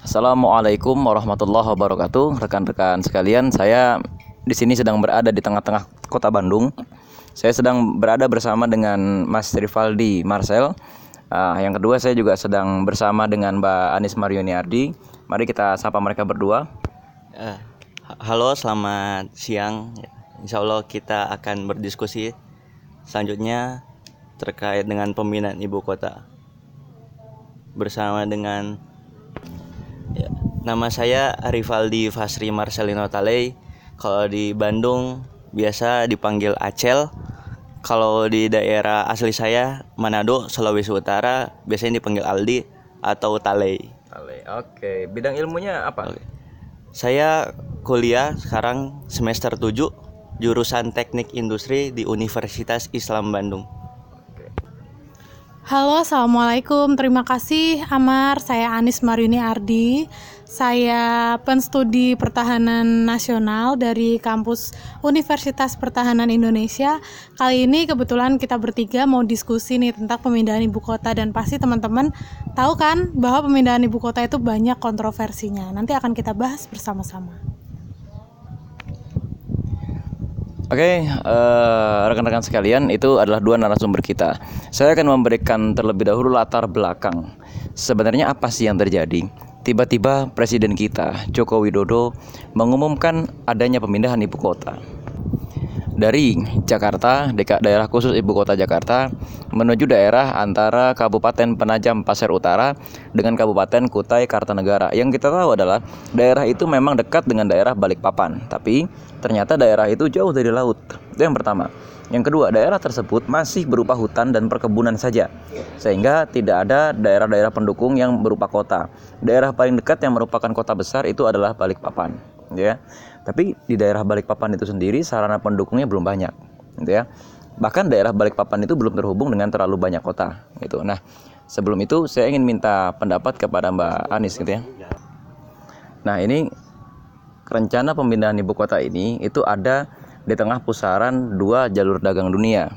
Assalamualaikum warahmatullahi wabarakatuh, rekan-rekan sekalian. Saya di sini sedang berada di tengah-tengah kota Bandung. Saya sedang berada bersama dengan Mas Rivaldi Marcel. Uh, yang kedua saya juga sedang bersama dengan Mbak Anis Marioniardi. Mari kita sapa mereka berdua. Uh, halo, selamat siang. Insya Allah kita akan berdiskusi selanjutnya terkait dengan pemindahan ibu kota bersama dengan Ya. Nama saya Rivaldi Fasri Marcelino Talei. Kalau di Bandung biasa dipanggil Acel. Kalau di daerah asli saya Manado, Sulawesi Utara biasanya dipanggil Aldi atau Talei. Talei. Oke, bidang ilmunya apa? Oke. Saya kuliah sekarang semester 7 jurusan Teknik Industri di Universitas Islam Bandung. Halo, Assalamualaikum. Terima kasih Amar. Saya Anis Marini Ardi. Saya penstudi pertahanan nasional dari kampus Universitas Pertahanan Indonesia. Kali ini kebetulan kita bertiga mau diskusi nih tentang pemindahan ibu kota dan pasti teman-teman tahu kan bahwa pemindahan ibu kota itu banyak kontroversinya. Nanti akan kita bahas bersama-sama. Oke, okay, uh, eh, rekan-rekan sekalian, itu adalah dua narasumber kita. Saya akan memberikan terlebih dahulu latar belakang. Sebenarnya apa sih yang terjadi? Tiba-tiba Presiden kita, Joko Widodo, mengumumkan adanya pemindahan ibu kota dari Jakarta, daerah khusus ibu kota Jakarta, menuju daerah antara Kabupaten Penajam Pasir Utara dengan Kabupaten Kutai Kartanegara. Yang kita tahu adalah daerah itu memang dekat dengan daerah Balikpapan, tapi ternyata daerah itu jauh dari laut. Itu yang pertama. Yang kedua, daerah tersebut masih berupa hutan dan perkebunan saja, sehingga tidak ada daerah-daerah pendukung yang berupa kota. Daerah paling dekat yang merupakan kota besar itu adalah Balikpapan, ya. Tapi di daerah Balikpapan itu sendiri sarana pendukungnya belum banyak, gitu ya. Bahkan daerah Balikpapan itu belum terhubung dengan terlalu banyak kota, gitu. Nah, sebelum itu saya ingin minta pendapat kepada Mbak Anis, gitu ya. Nah, ini rencana pemindahan ibu kota ini itu ada di tengah pusaran dua jalur dagang dunia.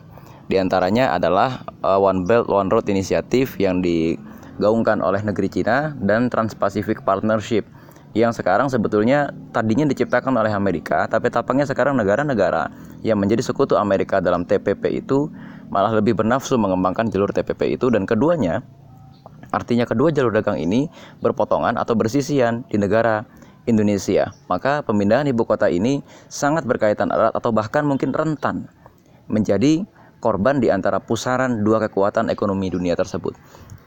Di antaranya adalah uh, One Belt One Road Initiative yang digaungkan oleh negeri Cina dan Trans-Pacific Partnership yang sekarang sebetulnya tadinya diciptakan oleh Amerika, tapi tampaknya sekarang negara-negara yang menjadi sekutu Amerika dalam TPP itu malah lebih bernafsu mengembangkan jalur TPP itu dan keduanya artinya kedua jalur dagang ini berpotongan atau bersisian di negara Indonesia. Maka pemindahan ibu kota ini sangat berkaitan erat atau bahkan mungkin rentan menjadi korban di antara pusaran dua kekuatan ekonomi dunia tersebut.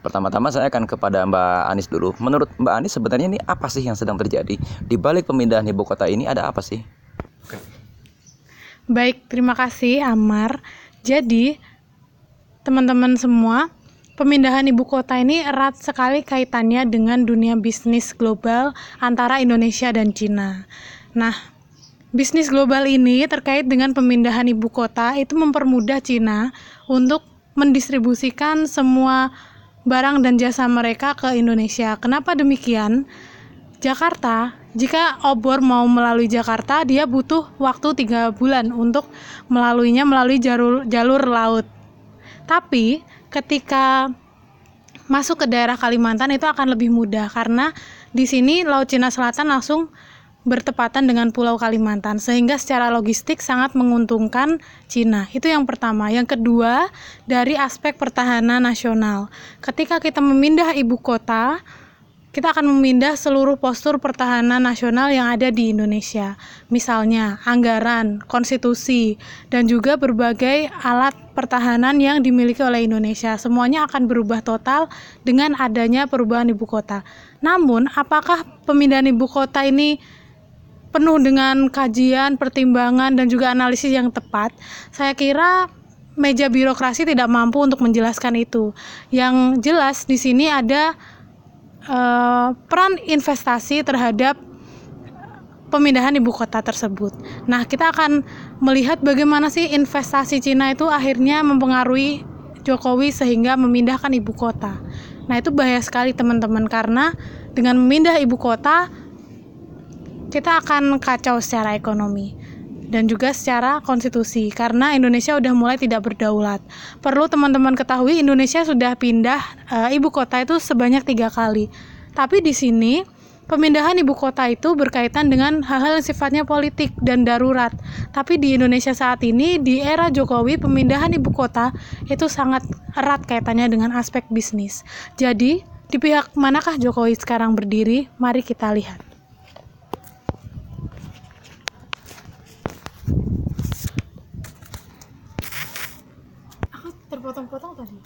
Pertama-tama saya akan kepada Mbak Anis dulu. Menurut Mbak Anis sebenarnya ini apa sih yang sedang terjadi? Di balik pemindahan ibu kota ini ada apa sih? Baik, terima kasih Amar. Jadi, teman-teman semua, pemindahan ibu kota ini erat sekali kaitannya dengan dunia bisnis global antara Indonesia dan Cina. Nah, bisnis global ini terkait dengan pemindahan ibu kota itu mempermudah Cina untuk mendistribusikan semua barang dan jasa mereka ke Indonesia. Kenapa demikian? Jakarta, jika obor mau melalui Jakarta, dia butuh waktu tiga bulan untuk melaluinya melalui jalur, jalur laut. Tapi ketika masuk ke daerah Kalimantan itu akan lebih mudah karena di sini Laut Cina Selatan langsung bertepatan dengan Pulau Kalimantan sehingga secara logistik sangat menguntungkan Cina. Itu yang pertama. Yang kedua, dari aspek pertahanan nasional. Ketika kita memindah ibu kota, kita akan memindah seluruh postur pertahanan nasional yang ada di Indonesia. Misalnya, anggaran, konstitusi, dan juga berbagai alat pertahanan yang dimiliki oleh Indonesia. Semuanya akan berubah total dengan adanya perubahan ibu kota. Namun, apakah pemindahan ibu kota ini penuh dengan kajian, pertimbangan dan juga analisis yang tepat, saya kira meja birokrasi tidak mampu untuk menjelaskan itu. Yang jelas di sini ada uh, peran investasi terhadap pemindahan ibu kota tersebut. Nah, kita akan melihat bagaimana sih investasi Cina itu akhirnya mempengaruhi Jokowi sehingga memindahkan ibu kota. Nah, itu bahaya sekali teman-teman karena dengan memindah ibu kota kita akan kacau secara ekonomi dan juga secara konstitusi karena Indonesia sudah mulai tidak berdaulat. Perlu teman-teman ketahui Indonesia sudah pindah e, ibu kota itu sebanyak tiga kali. Tapi di sini pemindahan ibu kota itu berkaitan dengan hal-hal yang sifatnya politik dan darurat. Tapi di Indonesia saat ini, di era Jokowi, pemindahan ibu kota itu sangat erat kaitannya dengan aspek bisnis. Jadi, di pihak manakah Jokowi sekarang berdiri? Mari kita lihat. Terpotong-potong tadi.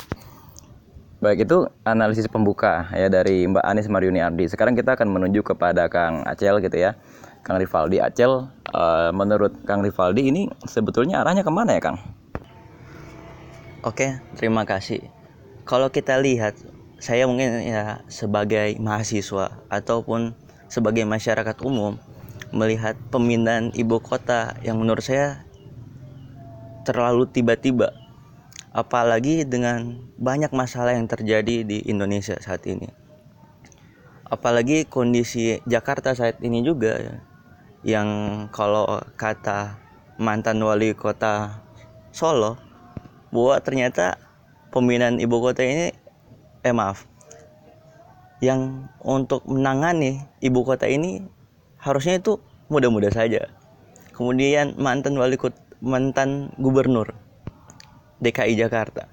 Baik itu analisis pembuka ya dari Mbak Anis Mariuni Ardi. Sekarang kita akan menuju kepada Kang Acel gitu ya. Kang Rivaldi Acel, eh, menurut Kang Rivaldi ini sebetulnya arahnya ke mana ya Kang? Oke, terima kasih. Kalau kita lihat, saya mungkin ya sebagai mahasiswa ataupun sebagai masyarakat umum melihat pemindahan ibu kota yang menurut saya terlalu tiba-tiba. Apalagi dengan banyak masalah yang terjadi di Indonesia saat ini. Apalagi kondisi Jakarta saat ini juga ya, yang kalau kata mantan wali kota Solo bahwa ternyata pemindahan ibu kota ini eh maaf yang untuk menangani ibu kota ini harusnya itu mudah-mudah saja kemudian mantan wali kota mantan gubernur DKI Jakarta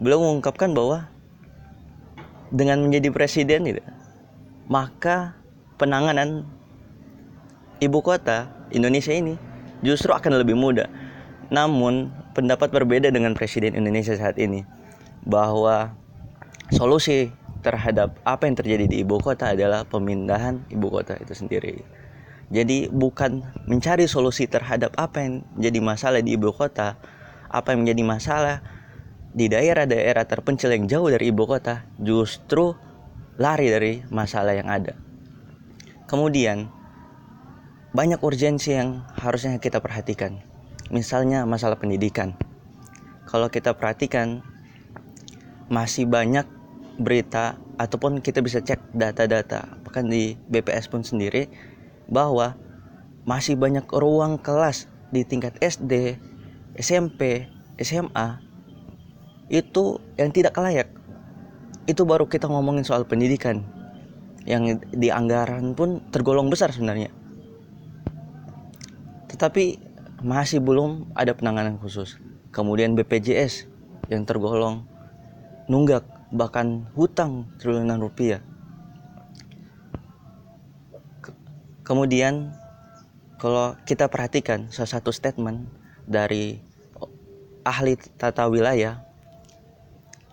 beliau mengungkapkan bahwa dengan menjadi presiden gitu, maka penanganan ibu kota Indonesia ini justru akan lebih mudah. Namun pendapat berbeda dengan presiden Indonesia saat ini bahwa solusi terhadap apa yang terjadi di ibu kota adalah pemindahan ibu kota itu sendiri. Jadi bukan mencari solusi terhadap apa yang menjadi masalah di ibu kota, apa yang menjadi masalah di daerah-daerah terpencil yang jauh dari ibu kota, justru lari dari masalah yang ada. Kemudian banyak urgensi yang harusnya kita perhatikan. Misalnya masalah pendidikan. Kalau kita perhatikan masih banyak berita ataupun kita bisa cek data-data bahkan di BPS pun sendiri bahwa masih banyak ruang kelas di tingkat SD, SMP, SMA itu yang tidak layak. Itu baru kita ngomongin soal pendidikan yang di anggaran pun tergolong besar sebenarnya. Tetapi masih belum ada penanganan khusus. Kemudian BPJS yang tergolong nunggak bahkan hutang triliunan rupiah. Ke- Kemudian kalau kita perhatikan salah satu statement dari ahli tata wilayah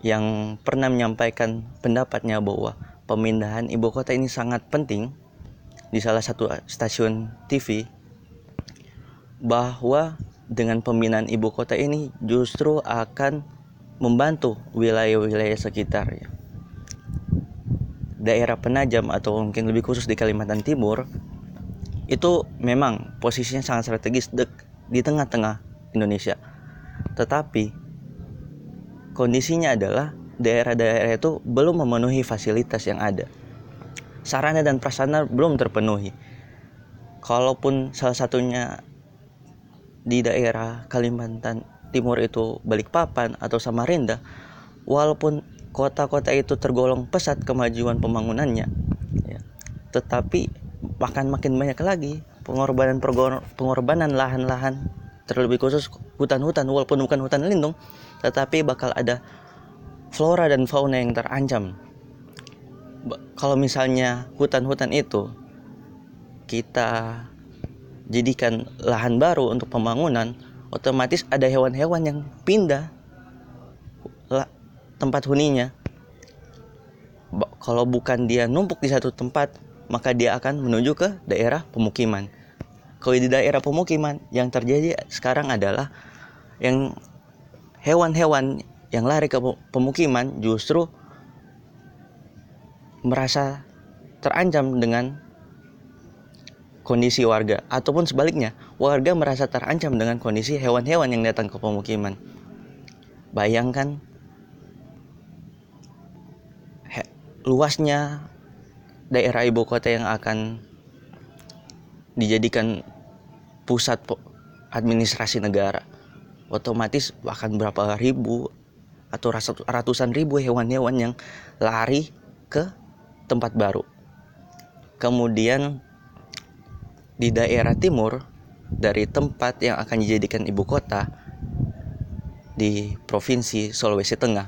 yang pernah menyampaikan pendapatnya bahwa pemindahan ibu kota ini sangat penting di salah satu stasiun TV bahwa dengan pemindahan ibu kota ini justru akan membantu wilayah-wilayah sekitar ya. Daerah Penajam atau mungkin lebih khusus di Kalimantan Timur itu memang posisinya sangat strategis dek- di tengah-tengah Indonesia. Tetapi kondisinya adalah daerah-daerah itu belum memenuhi fasilitas yang ada. Sarana dan prasarana belum terpenuhi. Kalaupun salah satunya di daerah Kalimantan Timur itu Balikpapan atau Samarinda, walaupun kota-kota itu tergolong pesat kemajuan pembangunannya, ya, tetapi akan makin banyak lagi pengorbanan pengorbanan lahan-lahan terlebih khusus hutan-hutan walaupun bukan hutan lindung, tetapi bakal ada flora dan fauna yang terancam. Kalau misalnya hutan-hutan itu kita jadikan lahan baru untuk pembangunan, otomatis ada hewan-hewan yang pindah tempat huninya. Kalau bukan dia numpuk di satu tempat, maka dia akan menuju ke daerah pemukiman. Kalau di daerah pemukiman, yang terjadi sekarang adalah yang hewan-hewan yang lari ke pe- pemukiman justru merasa terancam dengan kondisi warga ataupun sebaliknya warga merasa terancam dengan kondisi hewan-hewan yang datang ke pemukiman bayangkan luasnya daerah ibu kota yang akan dijadikan pusat administrasi negara otomatis akan berapa ribu atau ratusan ribu hewan-hewan yang lari ke tempat baru kemudian di daerah timur dari tempat yang akan dijadikan ibu kota di provinsi Sulawesi Tengah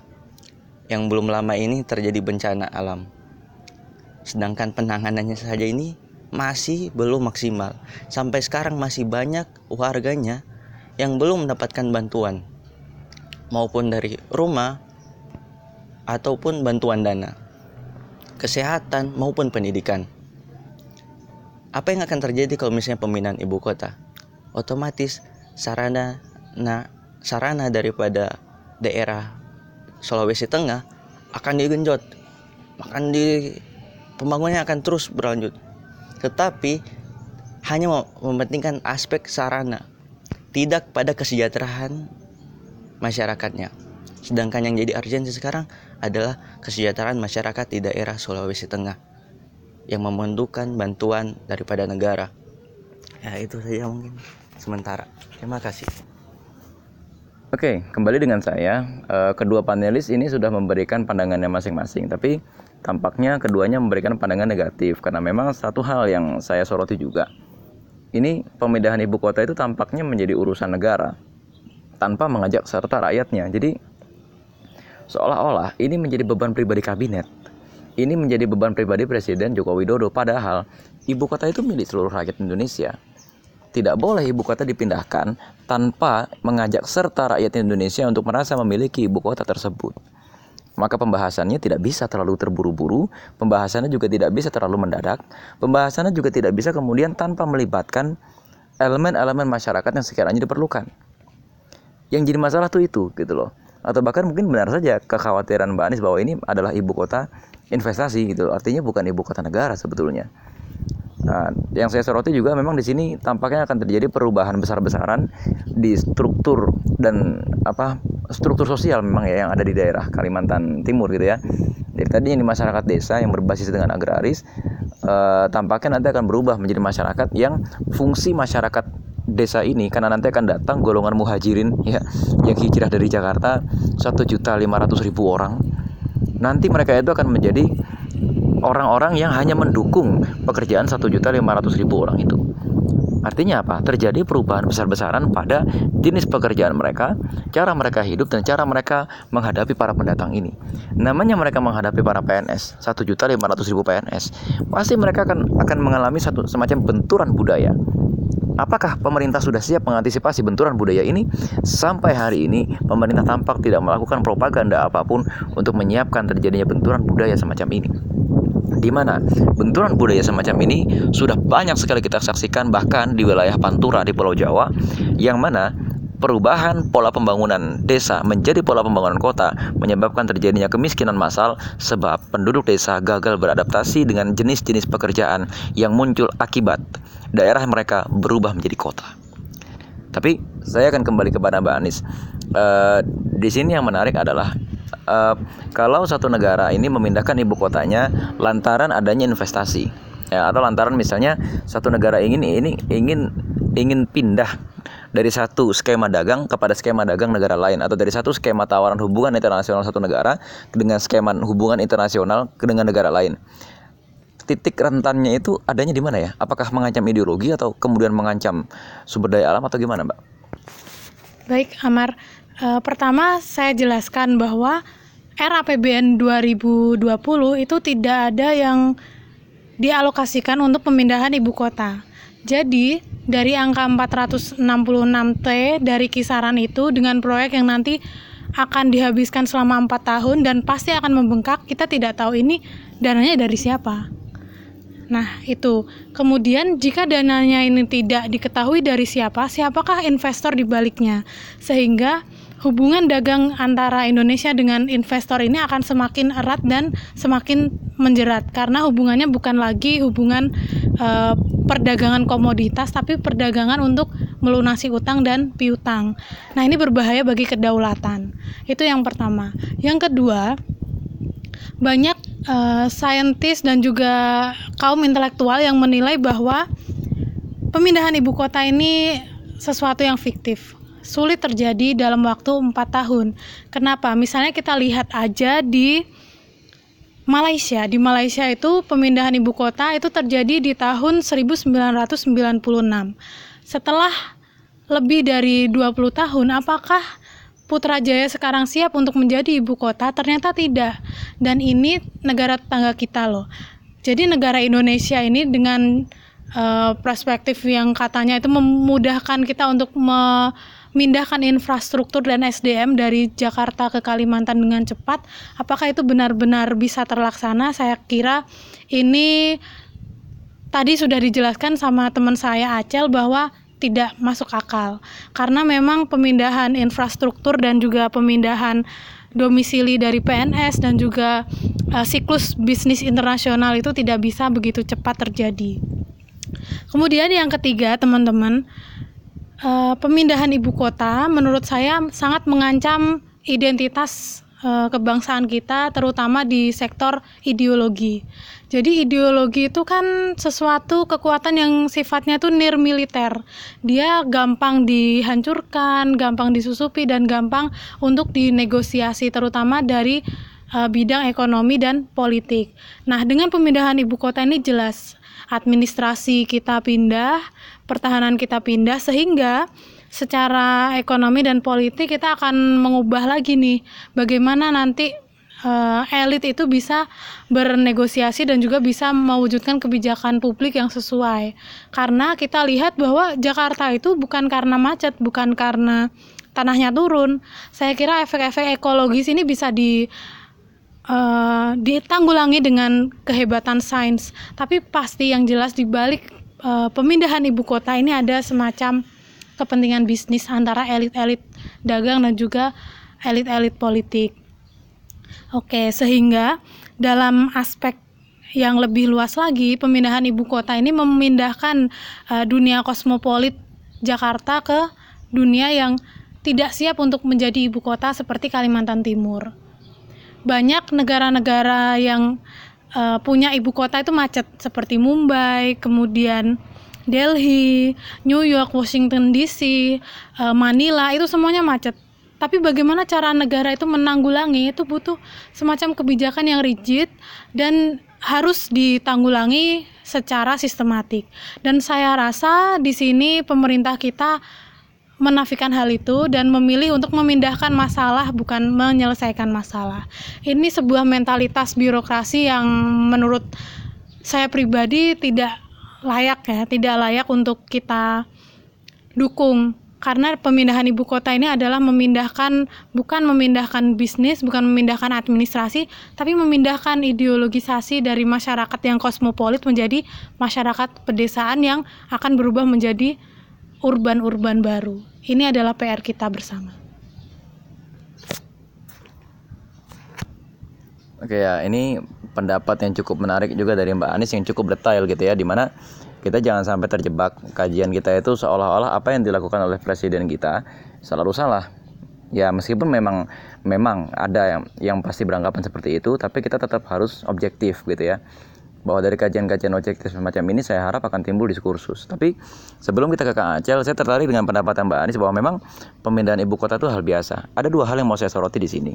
yang belum lama ini terjadi bencana alam. Sedangkan penanganannya saja ini masih belum maksimal. Sampai sekarang masih banyak warganya yang belum mendapatkan bantuan maupun dari rumah ataupun bantuan dana, kesehatan maupun pendidikan. Apa yang akan terjadi kalau misalnya pemindahan ibu kota? Otomatis sarana nah, sarana daripada daerah Sulawesi Tengah akan digenjot, akan di pembangunannya akan terus berlanjut. Tetapi hanya mementingkan aspek sarana, tidak pada kesejahteraan masyarakatnya. Sedangkan yang jadi urgensi sekarang adalah kesejahteraan masyarakat di daerah Sulawesi Tengah yang membutuhkan bantuan daripada negara. Ya itu saja mungkin sementara. Terima kasih. Oke, kembali dengan saya. Eh, kedua panelis ini sudah memberikan pandangannya masing-masing, tapi tampaknya keduanya memberikan pandangan negatif karena memang satu hal yang saya soroti juga. Ini pemindahan ibu kota itu tampaknya menjadi urusan negara tanpa mengajak serta rakyatnya. Jadi seolah-olah ini menjadi beban pribadi kabinet. Ini menjadi beban pribadi Presiden Joko Widodo padahal ibu kota itu milik seluruh rakyat Indonesia. Tidak boleh ibu kota dipindahkan tanpa mengajak serta rakyat Indonesia untuk merasa memiliki ibu kota tersebut. Maka pembahasannya tidak bisa terlalu terburu-buru, pembahasannya juga tidak bisa terlalu mendadak, pembahasannya juga tidak bisa kemudian tanpa melibatkan elemen-elemen masyarakat yang sekiranya diperlukan. Yang jadi masalah tuh itu gitu loh. Atau bahkan mungkin benar saja kekhawatiran Mbak Anies bahwa ini adalah ibu kota investasi gitu. Artinya bukan ibu kota negara sebetulnya. Nah, yang saya soroti juga memang di sini tampaknya akan terjadi perubahan besar-besaran di struktur dan apa struktur sosial memang ya yang ada di daerah Kalimantan Timur gitu ya. Jadi tadi ini masyarakat desa yang berbasis dengan agraris eh, tampaknya nanti akan berubah menjadi masyarakat yang fungsi masyarakat desa ini karena nanti akan datang golongan muhajirin ya yang hijrah dari Jakarta satu juta lima ratus ribu orang nanti mereka itu akan menjadi orang-orang yang hanya mendukung pekerjaan 1.500.000 orang itu. Artinya apa? Terjadi perubahan besar-besaran pada jenis pekerjaan mereka, cara mereka hidup dan cara mereka menghadapi para pendatang ini. Namanya mereka menghadapi para PNS, 1.500.000 PNS. Pasti mereka akan akan mengalami satu semacam benturan budaya. Apakah pemerintah sudah siap mengantisipasi benturan budaya ini? Sampai hari ini, pemerintah tampak tidak melakukan propaganda apa pun untuk menyiapkan terjadinya benturan budaya semacam ini di mana benturan budaya semacam ini sudah banyak sekali kita saksikan bahkan di wilayah Pantura di Pulau Jawa yang mana perubahan pola pembangunan desa menjadi pola pembangunan kota menyebabkan terjadinya kemiskinan massal sebab penduduk desa gagal beradaptasi dengan jenis-jenis pekerjaan yang muncul akibat daerah mereka berubah menjadi kota. Tapi saya akan kembali kepada Mbak Anies. Uh, di sini yang menarik adalah uh, kalau satu negara ini memindahkan ibu kotanya lantaran adanya investasi ya atau lantaran misalnya satu negara ingin ini ingin ingin pindah dari satu skema dagang kepada skema dagang negara lain atau dari satu skema tawaran hubungan internasional satu negara dengan skema hubungan internasional dengan negara lain. Titik rentannya itu adanya di mana ya? Apakah mengancam ideologi atau kemudian mengancam sumber daya alam atau gimana, Mbak? Baik, Amar. Uh, pertama saya jelaskan bahwa RAPBN 2020 itu tidak ada yang dialokasikan untuk pemindahan ibu kota. Jadi, dari angka 466T dari kisaran itu dengan proyek yang nanti akan dihabiskan selama 4 tahun dan pasti akan membengkak, kita tidak tahu ini dananya dari siapa. Nah, itu. Kemudian jika dananya ini tidak diketahui dari siapa, siapakah investor di baliknya? Sehingga hubungan dagang antara Indonesia dengan investor ini akan semakin erat dan semakin menjerat karena hubungannya bukan lagi hubungan e, perdagangan komoditas tapi perdagangan untuk melunasi utang dan piutang. Nah, ini berbahaya bagi kedaulatan. Itu yang pertama. Yang kedua, banyak e, saintis dan juga kaum intelektual yang menilai bahwa pemindahan ibu kota ini sesuatu yang fiktif sulit terjadi dalam waktu 4 tahun. Kenapa? Misalnya kita lihat aja di Malaysia. Di Malaysia itu pemindahan ibu kota itu terjadi di tahun 1996. Setelah lebih dari 20 tahun, apakah Putrajaya sekarang siap untuk menjadi ibu kota? Ternyata tidak. Dan ini negara tetangga kita loh. Jadi negara Indonesia ini dengan uh, perspektif yang katanya itu memudahkan kita untuk memindahkan infrastruktur dan SDM dari Jakarta ke Kalimantan dengan cepat. Apakah itu benar-benar bisa terlaksana? Saya kira ini tadi sudah dijelaskan sama teman saya Acel bahwa tidak masuk akal karena memang pemindahan infrastruktur dan juga pemindahan domisili dari PNS dan juga uh, siklus bisnis internasional itu tidak bisa begitu cepat terjadi. Kemudian yang ketiga, teman-teman, uh, pemindahan ibu kota menurut saya sangat mengancam identitas uh, kebangsaan kita terutama di sektor ideologi. Jadi ideologi itu kan sesuatu kekuatan yang sifatnya tuh nir militer. Dia gampang dihancurkan, gampang disusupi dan gampang untuk dinegosiasi terutama dari uh, bidang ekonomi dan politik. Nah, dengan pemindahan ibu kota ini jelas administrasi kita pindah, pertahanan kita pindah sehingga secara ekonomi dan politik kita akan mengubah lagi nih bagaimana nanti uh, elit itu bisa bernegosiasi dan juga bisa mewujudkan kebijakan publik yang sesuai. Karena kita lihat bahwa Jakarta itu bukan karena macet, bukan karena tanahnya turun. Saya kira efek-efek ekologis ini bisa di uh, ditanggulangi dengan kehebatan sains. Tapi pasti yang jelas di balik uh, pemindahan ibu kota ini ada semacam kepentingan bisnis antara elit-elit dagang dan juga elit-elit politik. Oke, sehingga dalam aspek yang lebih luas lagi, pemindahan ibu kota ini memindahkan uh, dunia kosmopolit Jakarta ke dunia yang tidak siap untuk menjadi ibu kota seperti Kalimantan Timur. Banyak negara-negara yang uh, punya ibu kota itu macet seperti Mumbai, kemudian Delhi, New York, Washington DC, uh, Manila itu semuanya macet tapi bagaimana cara negara itu menanggulangi itu butuh semacam kebijakan yang rigid dan harus ditanggulangi secara sistematik. Dan saya rasa di sini pemerintah kita menafikan hal itu dan memilih untuk memindahkan masalah bukan menyelesaikan masalah. Ini sebuah mentalitas birokrasi yang menurut saya pribadi tidak layak ya, tidak layak untuk kita dukung karena pemindahan ibu kota ini adalah memindahkan bukan memindahkan bisnis, bukan memindahkan administrasi, tapi memindahkan ideologisasi dari masyarakat yang kosmopolit menjadi masyarakat pedesaan yang akan berubah menjadi urban-urban baru. Ini adalah PR kita bersama. Oke ya, ini pendapat yang cukup menarik juga dari Mbak Anis yang cukup detail gitu ya, di mana kita jangan sampai terjebak kajian kita itu seolah-olah apa yang dilakukan oleh presiden kita selalu salah ya meskipun memang memang ada yang yang pasti beranggapan seperti itu tapi kita tetap harus objektif gitu ya bahwa dari kajian-kajian objektif semacam ini saya harap akan timbul diskursus. Tapi sebelum kita ke Kang Acel, saya tertarik dengan pendapat Mbak Anies bahwa memang pemindahan ibu kota itu hal biasa. Ada dua hal yang mau saya soroti di sini.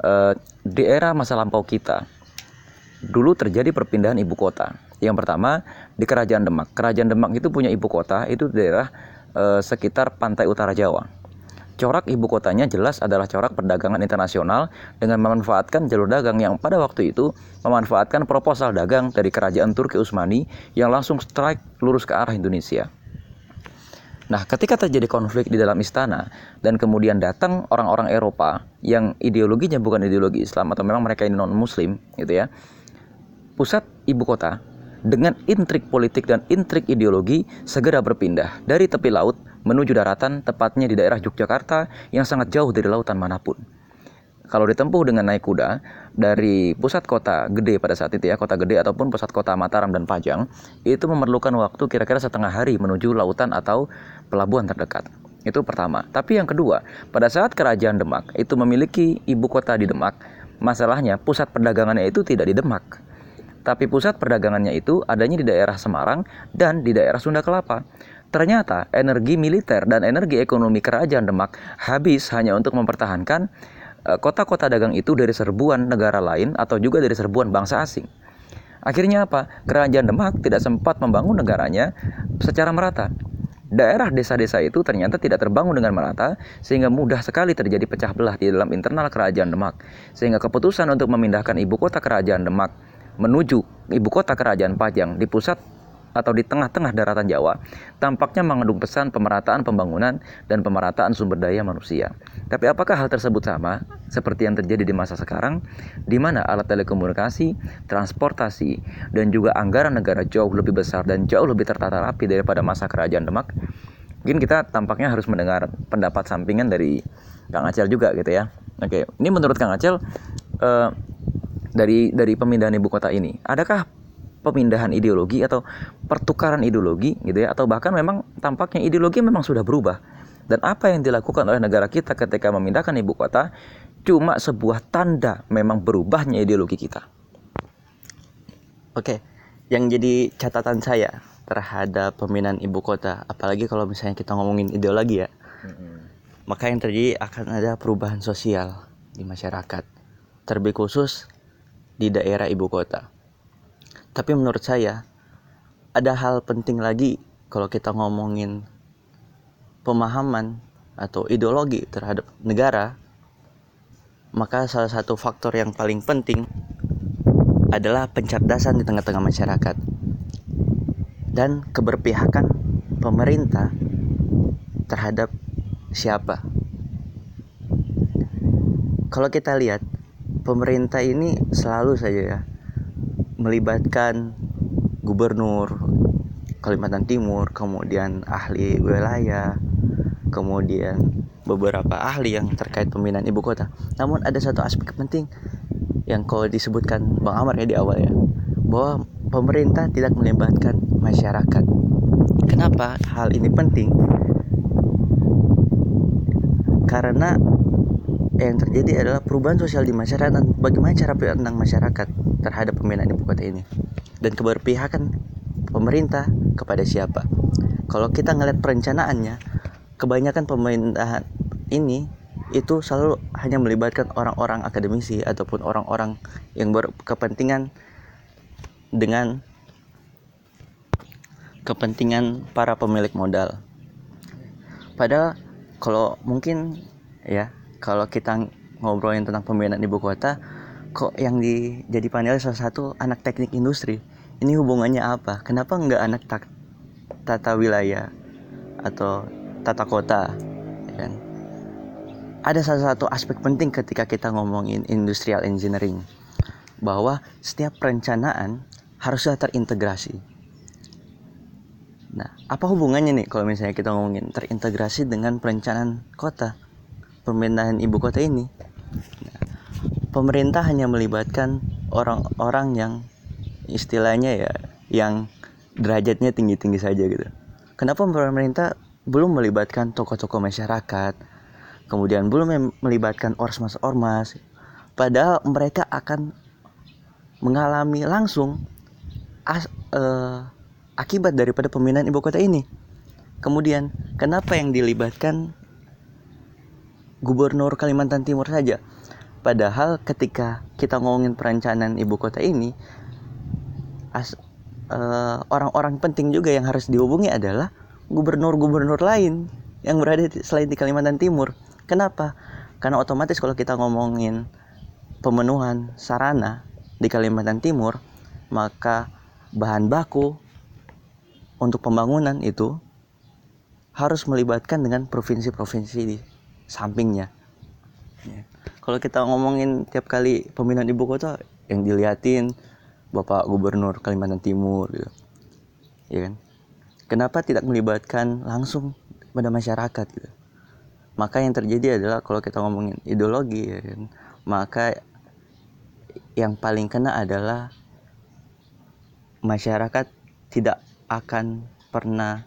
E, di era masa lampau kita, dulu terjadi perpindahan ibu kota. Yang pertama di Kerajaan Demak. Kerajaan Demak itu punya ibu kota itu daerah e, sekitar pantai utara Jawa. Corak ibu kotanya jelas adalah corak perdagangan internasional dengan memanfaatkan jalur dagang yang pada waktu itu memanfaatkan proposal dagang dari kerajaan Turki Utsmani yang langsung strike lurus ke arah Indonesia. Nah, ketika terjadi konflik di dalam istana dan kemudian datang orang-orang Eropa yang ideologinya bukan ideologi Islam atau memang mereka ini non Muslim, gitu ya, pusat ibu kota dengan intrik politik dan intrik ideologi segera berpindah dari tepi laut menuju daratan tepatnya di daerah Yogyakarta yang sangat jauh dari lautan mana pun. Kalau ditempuh dengan naik kuda dari pusat kota gede pada saat itu ya, kota gede ataupun pusat kota Mataram dan Pajang, itu memerlukan waktu kira-kira setengah hari menuju lautan atau pelabuhan terdekat. Itu pertama. Tapi yang kedua, pada saat kerajaan Demak itu memiliki ibu kota di Demak, masalahnya pusat perdagangannya itu tidak di Demak tapi pusat perdagangannya itu adanya di daerah Semarang dan di daerah Sunda Kelapa. Ternyata energi militer dan energi ekonomi kerajaan Demak habis hanya untuk mempertahankan eh, kota-kota dagang itu dari serbuan negara lain atau juga dari serbuan bangsa asing. Akhirnya apa? Kerajaan Demak tidak sempat membangun negaranya secara merata. Daerah desa-desa itu ternyata tidak terbangun dengan merata sehingga mudah sekali terjadi pecah belah di dalam internal kerajaan Demak. Sehingga keputusan untuk memindahkan ibu kota kerajaan Demak menuju ibu kota kerajaan Pajang di pusat atau di tengah-tengah daratan Jawa tampaknya mengandung pesan pemerataan pembangunan dan pemerataan sumber daya manusia. Tapi apakah hal tersebut sama seperti yang terjadi di masa sekarang di mana alat telekomunikasi, transportasi dan juga anggaran negara jauh lebih besar dan jauh lebih tertata rapi daripada masa kerajaan Demak? Mungkin kita tampaknya harus mendengar pendapat sampingan dari Kang Acel juga gitu ya. Oke, ini menurut Kang Acel eh, dari dari pemindahan ibu kota ini, adakah pemindahan ideologi atau pertukaran ideologi gitu ya? Atau bahkan memang tampaknya ideologi memang sudah berubah? Dan apa yang dilakukan oleh negara kita ketika memindahkan ibu kota cuma sebuah tanda memang berubahnya ideologi kita. Oke, yang jadi catatan saya terhadap pemindahan ibu kota, apalagi kalau misalnya kita ngomongin ideologi ya, maka yang terjadi akan ada perubahan sosial di masyarakat, terlebih khusus di daerah ibu kota. Tapi menurut saya ada hal penting lagi kalau kita ngomongin pemahaman atau ideologi terhadap negara, maka salah satu faktor yang paling penting adalah pencerdasan di tengah-tengah masyarakat dan keberpihakan pemerintah terhadap siapa. Kalau kita lihat, pemerintah ini selalu saja ya melibatkan gubernur Kalimantan Timur, kemudian ahli wilayah, kemudian beberapa ahli yang terkait pemindahan ibu kota. Namun ada satu aspek penting yang kalau disebutkan Bang Amar ya di awal ya, bahwa pemerintah tidak melibatkan masyarakat. Kenapa hal ini penting? Karena yang terjadi adalah perubahan sosial di masyarakat bagaimana cara pandang masyarakat terhadap pemindahan ibu kota ini dan keberpihakan pemerintah kepada siapa. Kalau kita ngeliat perencanaannya, kebanyakan pemindahan ini itu selalu hanya melibatkan orang-orang akademisi ataupun orang-orang yang berkepentingan dengan kepentingan para pemilik modal. Padahal kalau mungkin ya kalau kita ngobrolin tentang pemindahan ibu kota kok yang di jadi panel salah satu anak teknik industri. Ini hubungannya apa? Kenapa nggak anak tak, tata wilayah atau tata kota ya kan? Ada salah satu aspek penting ketika kita ngomongin industrial engineering bahwa setiap perencanaan harusnya terintegrasi. Nah apa hubungannya nih kalau misalnya kita ngomongin terintegrasi dengan perencanaan kota pemindahan ibu kota ini pemerintah hanya melibatkan orang-orang yang istilahnya ya yang derajatnya tinggi-tinggi saja gitu. Kenapa pemerintah belum melibatkan tokoh-tokoh masyarakat, kemudian belum melibatkan ormas-ormas, padahal mereka akan mengalami langsung as, uh, akibat daripada pemindahan ibu kota ini. Kemudian, kenapa yang dilibatkan gubernur Kalimantan Timur saja? Padahal ketika kita ngomongin perencanaan ibu kota ini, orang orang-orang penting juga yang harus dihubungi adalah gubernur-gubernur lain yang berada di, selain di Kalimantan Timur. Kenapa? Karena otomatis kalau kita ngomongin pemenuhan sarana di Kalimantan Timur, maka bahan baku untuk pembangunan itu harus melibatkan dengan provinsi-provinsi di sampingnya. Ya kalau kita ngomongin tiap kali pemindahan ibu kota yang diliatin Bapak Gubernur Kalimantan Timur gitu. Ya kan? Kenapa tidak melibatkan langsung pada masyarakat gitu? Maka yang terjadi adalah kalau kita ngomongin ideologi ya kan, maka yang paling kena adalah masyarakat tidak akan pernah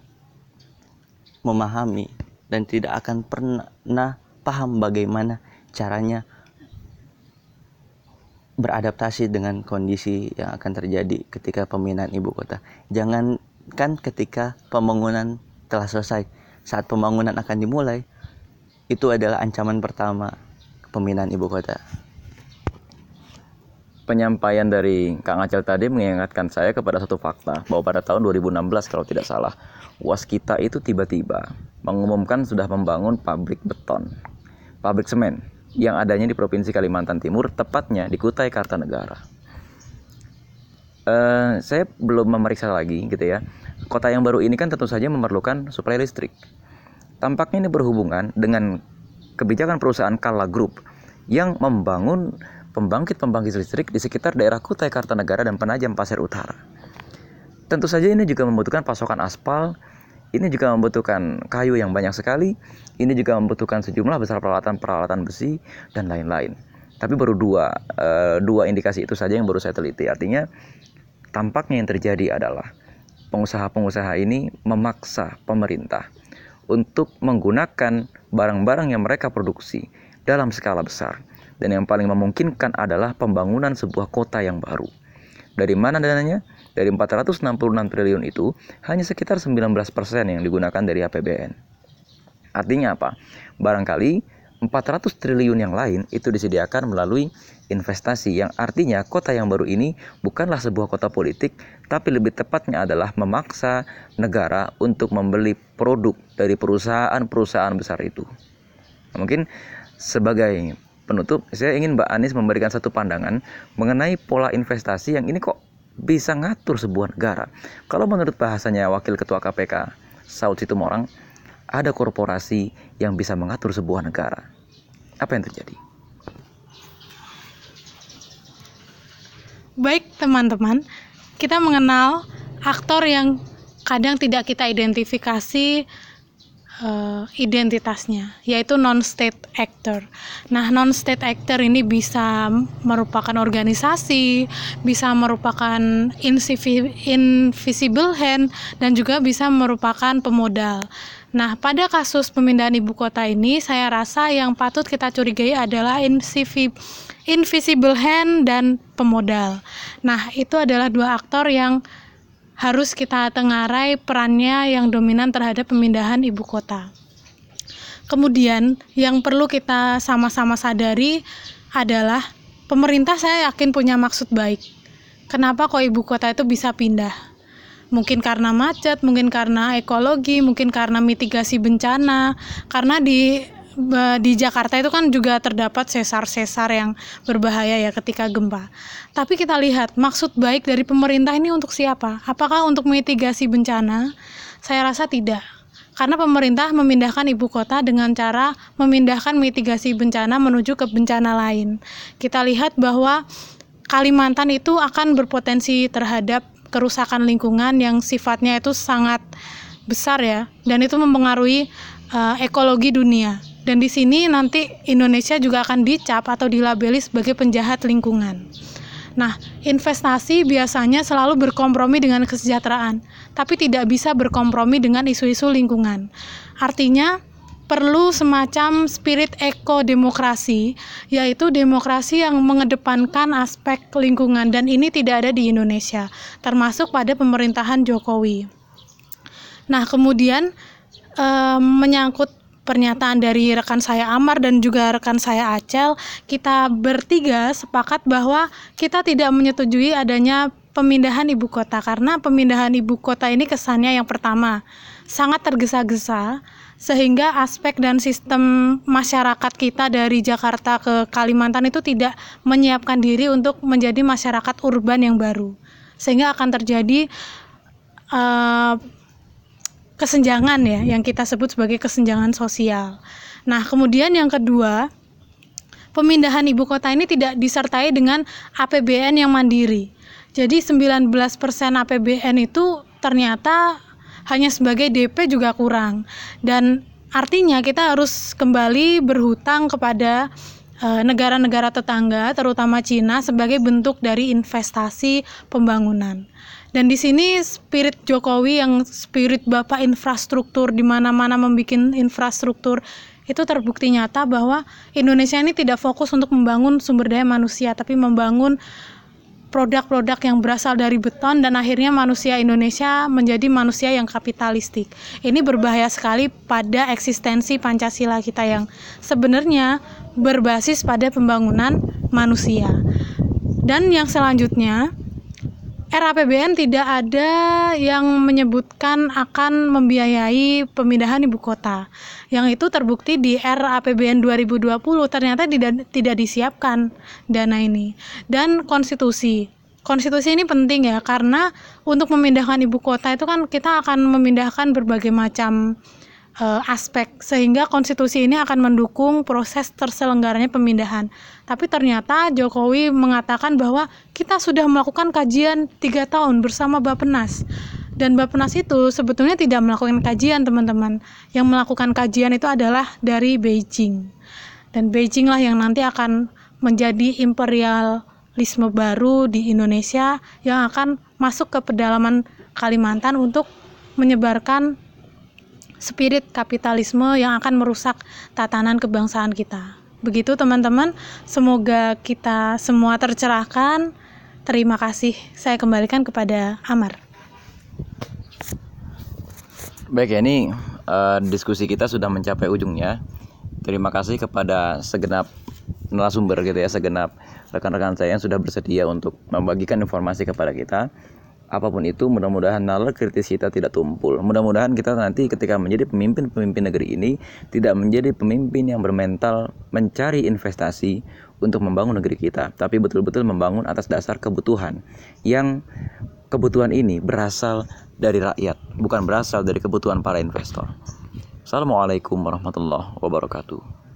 memahami dan tidak akan pernah paham bagaimana caranya beradaptasi dengan kondisi yang akan terjadi ketika pemindahan ibu kota. Jangankan ketika pembangunan telah selesai, saat pembangunan akan dimulai, itu adalah ancaman pertama pemindahan ibu kota. Penyampaian dari Kang Acel tadi mengingatkan saya kepada satu fakta bahwa pada tahun 2016 kalau tidak salah UAS kita itu tiba-tiba mengumumkan sudah membangun pabrik beton, pabrik semen yang adanya di Provinsi Kalimantan Timur, tepatnya di Kutai Kartanegara. Uh, saya belum memeriksa lagi gitu ya. Kota yang baru ini kan tentu saja memerlukan suplai listrik. Tampaknya ini berhubungan dengan kebijakan perusahaan Kala Group yang membangun pembangkit-pembangkit listrik di sekitar daerah Kutai Kartanegara dan Penajam Pasir Utara. Tentu saja ini juga membutuhkan pasokan aspal, ini juga membutuhkan kayu yang banyak sekali, ini juga membutuhkan sejumlah besar peralatan-peralatan besi dan lain-lain. Tapi baru dua, uh, dua indikasi itu saja yang baru saya teliti. Artinya tampaknya yang terjadi adalah pengusaha-pengusaha ini memaksa pemerintah untuk menggunakan barang-barang yang mereka produksi dalam skala besar dan yang paling memungkinkan adalah pembangunan sebuah kota yang baru. Dari mana dananya? Dari 466 triliun itu, hanya sekitar 19% yang digunakan dari APBN. Artinya apa? Barangkali 400 triliun yang lain itu disediakan melalui investasi yang artinya kota yang baru ini bukanlah sebuah kota politik tapi lebih tepatnya adalah memaksa negara untuk membeli produk dari perusahaan-perusahaan besar itu. Mungkin sebagai penutup, saya ingin Mbak Anies memberikan satu pandangan mengenai pola investasi yang ini kok bisa ngatur sebuah negara. Kalau menurut bahasanya Wakil Ketua KPK, Saud Situmorang, ada korporasi yang bisa mengatur sebuah negara. Apa yang terjadi? Baik teman-teman, kita mengenal aktor yang kadang tidak kita identifikasi uh, identitasnya yaitu non-state actor. Nah, non-state actor ini bisa merupakan organisasi, bisa merupakan invisible hand dan juga bisa merupakan pemodal. Nah, pada kasus pemindahan ibu kota ini, saya rasa yang patut kita curigai adalah invisible hand dan pemodal. Nah, itu adalah dua aktor yang harus kita tengarai perannya yang dominan terhadap pemindahan ibu kota. Kemudian yang perlu kita sama-sama sadari adalah pemerintah saya yakin punya maksud baik. Kenapa kok ibu kota itu bisa pindah? Mungkin karena macet, mungkin karena ekologi, mungkin karena mitigasi bencana. Karena di di Jakarta itu kan juga terdapat sesar-sesar yang berbahaya ya ketika gempa. Tapi kita lihat maksud baik dari pemerintah ini untuk siapa? Apakah untuk mitigasi bencana? Saya rasa tidak. Karena pemerintah memindahkan ibu kota dengan cara memindahkan mitigasi bencana menuju ke bencana lain. Kita lihat bahwa Kalimantan itu akan berpotensi terhadap kerusakan lingkungan yang sifatnya itu sangat besar ya dan itu mempengaruhi uh, ekologi dunia. Dan di sini nanti Indonesia juga akan dicap atau dilabeli sebagai penjahat lingkungan. Nah, investasi biasanya selalu berkompromi dengan kesejahteraan, tapi tidak bisa berkompromi dengan isu-isu lingkungan. Artinya, perlu semacam spirit eko-demokrasi, yaitu demokrasi yang mengedepankan aspek lingkungan, dan ini tidak ada di Indonesia, termasuk pada pemerintahan Jokowi. Nah, kemudian eh, menyangkut pernyataan dari rekan saya Amar dan juga rekan saya Acel, kita bertiga sepakat bahwa kita tidak menyetujui adanya pemindahan ibu kota karena pemindahan ibu kota ini kesannya yang pertama sangat tergesa-gesa sehingga aspek dan sistem masyarakat kita dari Jakarta ke Kalimantan itu tidak menyiapkan diri untuk menjadi masyarakat urban yang baru. Sehingga akan terjadi uh, kesenjangan ya yang kita sebut sebagai kesenjangan sosial. Nah, kemudian yang kedua, pemindahan ibu kota ini tidak disertai dengan APBN yang mandiri. Jadi 19% APBN itu ternyata hanya sebagai DP juga kurang. Dan artinya kita harus kembali berhutang kepada eh, negara-negara tetangga, terutama Cina, sebagai bentuk dari investasi pembangunan. Dan di sini spirit Jokowi yang spirit Bapak infrastruktur di mana-mana membuat infrastruktur itu terbukti nyata bahwa Indonesia ini tidak fokus untuk membangun sumber daya manusia tapi membangun produk-produk yang berasal dari beton dan akhirnya manusia Indonesia menjadi manusia yang kapitalistik. Ini berbahaya sekali pada eksistensi Pancasila kita yang sebenarnya berbasis pada pembangunan manusia. Dan yang selanjutnya, RAPBN tidak ada yang menyebutkan akan membiayai pemindahan ibu kota. Yang itu terbukti di RAPBN 2020 ternyata tidak tidak disiapkan dana ini. Dan konstitusi. Konstitusi ini penting ya karena untuk memindahkan ibu kota itu kan kita akan memindahkan berbagai macam uh, aspek sehingga konstitusi ini akan mendukung proses terselenggaranya pemindahan. Tapi ternyata Jokowi mengatakan bahwa kita sudah melakukan kajian tiga tahun bersama Bappenas dan Bappenas itu sebetulnya tidak melakukan kajian teman-teman. Yang melakukan kajian itu adalah dari Beijing dan Beijing lah yang nanti akan menjadi imperialisme baru di Indonesia yang akan masuk ke pedalaman Kalimantan untuk menyebarkan spirit kapitalisme yang akan merusak tatanan kebangsaan kita. Begitu teman-teman, semoga kita semua tercerahkan. Terima kasih. Saya kembalikan kepada Amar. Baik ya ini uh, diskusi kita sudah mencapai ujungnya. Terima kasih kepada segenap narasumber gitu ya, segenap rekan-rekan saya yang sudah bersedia untuk membagikan informasi kepada kita apa pun itu mudah-mudahan nalar kritis kita tidak tumpul. Mudah-mudahan kita nanti ketika menjadi pemimpin-pemimpin negeri ini tidak menjadi pemimpin yang bermental mencari investasi untuk membangun negeri kita tapi betul-betul membangun atas dasar kebutuhan yang kebutuhan ini berasal dari rakyat bukan berasal dari kebutuhan para investor. Assalamualaikum warahmatullahi wabarakatuh